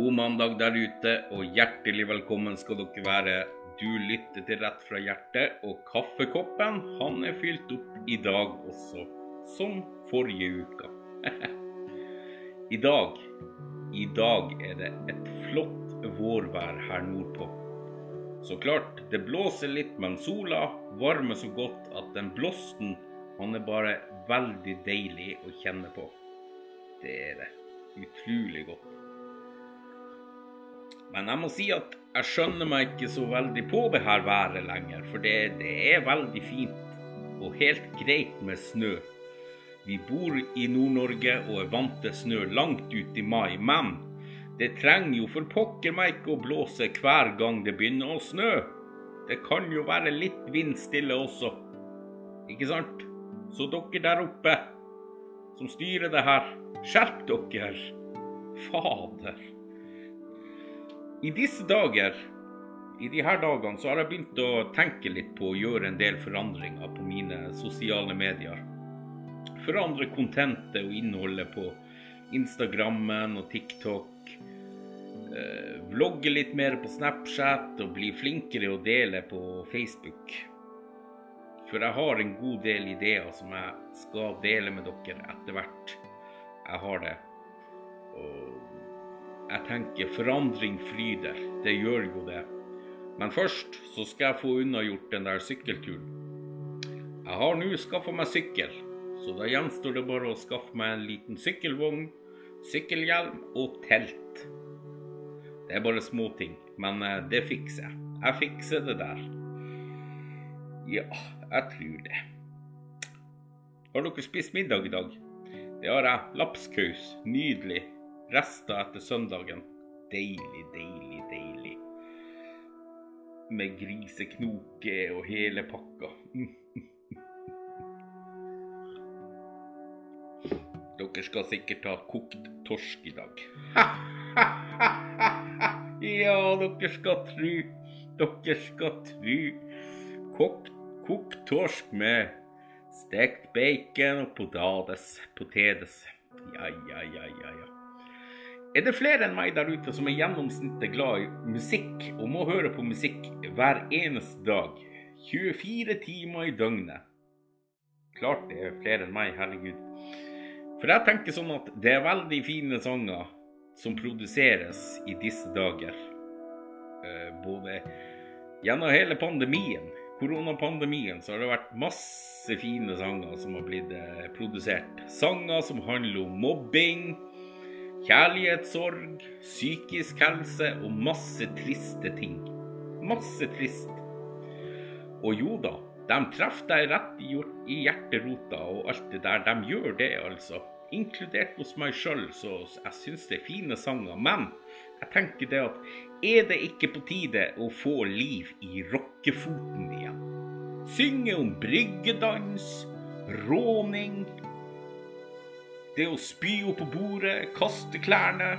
God mandag der ute, og hjertelig velkommen skal dere være. Du lytter til Rett fra hjertet, og kaffekoppen han er fylt opp i dag også, som forrige uke. I dag, i dag er det et flott vårvær her nordpå. Så klart, det blåser litt, men sola varmer så godt at den blåsten, han er bare veldig deilig å kjenne på. Det er det. Utrolig godt. Men jeg må si at jeg skjønner meg ikke så veldig på det her været lenger, for det, det er veldig fint og helt greit med snø. Vi bor i Nord-Norge og er vant til snø langt ut i mai, men det trenger jo for pokker meg ikke å blåse hver gang det begynner å snø. Det kan jo være litt vindstille også, ikke sant? Så dere der oppe som styrer det her, skjerp dere! Fader. I disse dager, i her dagene, så har jeg begynt å tenke litt på å gjøre en del forandringer på mine sosiale medier. Forandre kontentet og innholdet på Instagrammen og TikTok. Eh, vlogge litt mer på Snapchat og bli flinkere å dele på Facebook. For jeg har en god del ideer som jeg skal dele med dere etter hvert. Jeg har det. Og jeg tenker forandring fryder. Det gjør jo det. Men først så skal jeg få unnagjort den der sykkelturen. Jeg har nå skaffa meg sykkel, så da gjenstår det bare å skaffe meg en liten sykkelvogn, sykkelhjelm og telt. Det er bare småting, men eh, det fikser jeg. Jeg fikser det der. Ja, jeg tror det. Har dere spist middag i dag? Det har jeg. Lapskaus. Nydelig rester etter søndagen. Deilig, deilig, deilig. Med griseknoke og hele pakka. Dere skal sikkert ha kokt torsk i dag. ja, dere skal tru. Dere skal tru. Kokt, kokt torsk med stekt bacon og potedes. Ja, ja, ja, ja, ja. Er det flere enn meg der ute som er gjennomsnittet glad i musikk og må høre på musikk hver eneste dag? 24 timer i døgnet. Klart det er flere enn meg, herregud. For jeg tenker sånn at det er veldig fine sanger som produseres i disse dager. Eh, både gjennom hele pandemien, koronapandemien, så har det vært masse fine sanger som har blitt eh, produsert. Sanger som handler om mobbing Kjærlighetssorg, psykisk helse og masse triste ting. Masse trist. Og jo da, de treffer deg rett i hjerterota og alt det der. De gjør det, altså. Inkludert hos meg sjøl, så jeg syns det er fine sanger. Men jeg tenker det at er det ikke på tide å få liv i rockefoten igjen? Synge om bryggedans, råning, det å spy opp på bordet, kaste klærne,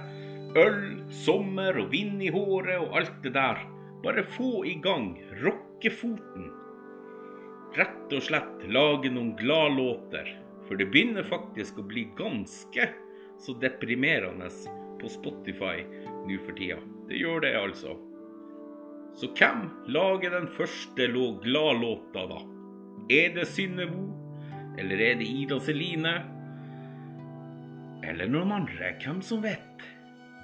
øl, sommer og vind i håret og alt det der. Bare få i gang rockefoten. Rett og slett lage noen gladlåter. For det begynner faktisk å bli ganske så deprimerende på Spotify nå for tida. Det gjør det, altså. Så hvem lager den første gladlåta, da? Er det Synnøve? Eller er det Ida Celine? Eller noen andre, hvem som vet.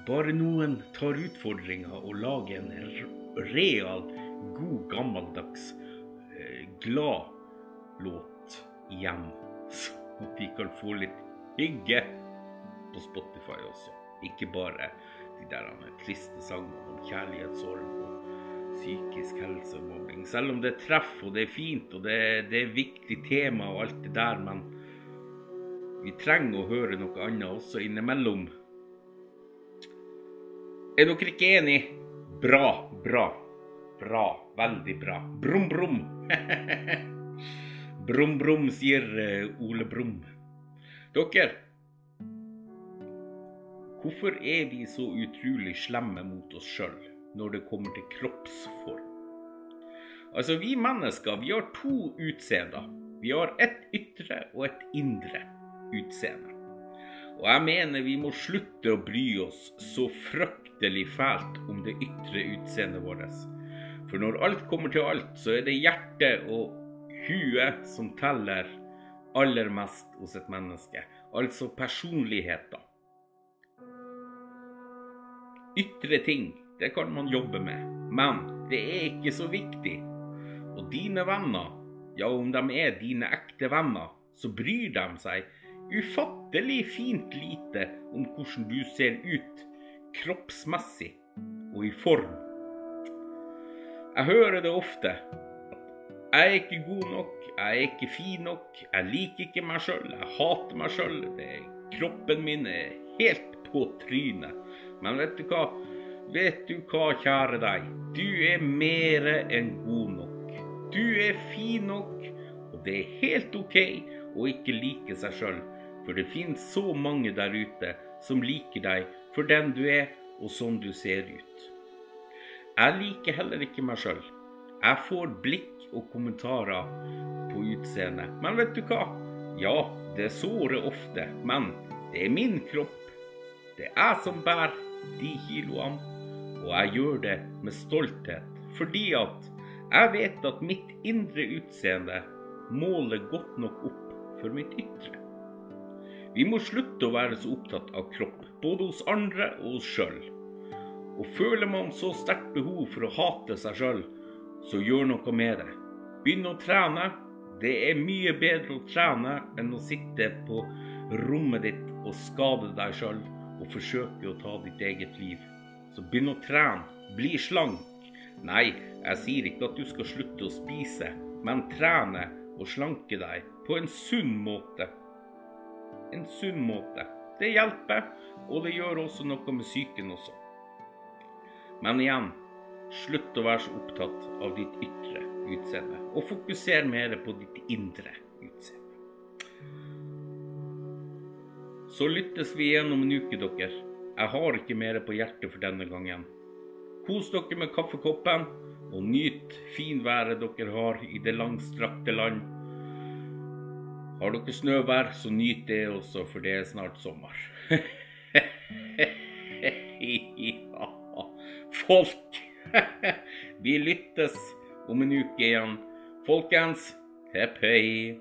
Bare noen tar utfordringa og lager en real, god, gammeldags, eh, glad låt igjen. Så de kan få litt hygge på Spotify også. Ikke bare de der triste sangene om kjærlighetssorg og psykisk helse og mobbing. Selv om det treffer og det er fint og det, det er viktig tema og alt det der, men vi trenger å høre noe annet også innimellom. Er dere ikke enig? Bra, bra, bra. Veldig bra. Brum, brum. brum, brum, sier eh, Ole Brum. Dere, hvorfor er vi så utrolig slemme mot oss sjøl når det kommer til kroppsform? Altså, vi mennesker vi har to utseender. Vi har et ytre og et indre utseende. Og jeg mener vi må slutte å bry oss så fryktelig fælt om det ytre utseendet vårt. For når alt kommer til alt, så er det hjertet og huet som teller aller mest hos et menneske. Altså personligheter. Ytre ting, det kan man jobbe med, men det er ikke så viktig. Og dine venner, ja om de er dine ekte venner, så bryr de seg ufattelig fint lite om hvordan du ser ut kroppsmessig og i form. Jeg hører det ofte. Jeg er ikke god nok, jeg er ikke fin nok, jeg liker ikke meg sjøl, jeg hater meg sjøl. Kroppen min er helt på trynet. Men vet du hva? Vet du hva, kjære deg? Du er mere enn god nok. Du er fin nok, og det er helt OK å ikke like seg sjøl. For det finnes så mange der ute som liker deg for den du er, og sånn du ser ut. Jeg liker heller ikke meg sjøl. Jeg får blikk og kommentarer på utseendet. Men vet du hva? Ja, det sårer ofte, men det er min kropp. Det er jeg som bærer de kiloene, og jeg gjør det med stolthet. Fordi at jeg vet at mitt indre utseende måler godt nok opp for mitt ytre. Vi må slutte å være så opptatt av kropp, både hos andre og oss sjøl. Og føler man så sterkt behov for å hate seg sjøl, så gjør noe med det. Begynn å trene. Det er mye bedre å trene enn å sitte på rommet ditt og skade deg sjøl og forsøke å ta ditt eget liv. Så begynn å trene. Bli slank. Nei, jeg sier ikke at du skal slutte å spise, men trene og slanke deg på en sunn måte en sunn måte. Det hjelper, og det gjør også noe med psyken også. Men igjen, slutt å være så opptatt av ditt ytre utseende, og fokuser mer på ditt indre utseende. Så lyttes vi igjen om en uke, dere. Jeg har ikke mer på hjertet for denne gangen. Kos dere med kaffekoppen, og nyt finværet dere har i det langstrakte land. Har dere snøvær, så nyt det også, for det er snart sommer. folk. Vi lyttes om en uke igjen. Folkens, hepp hei.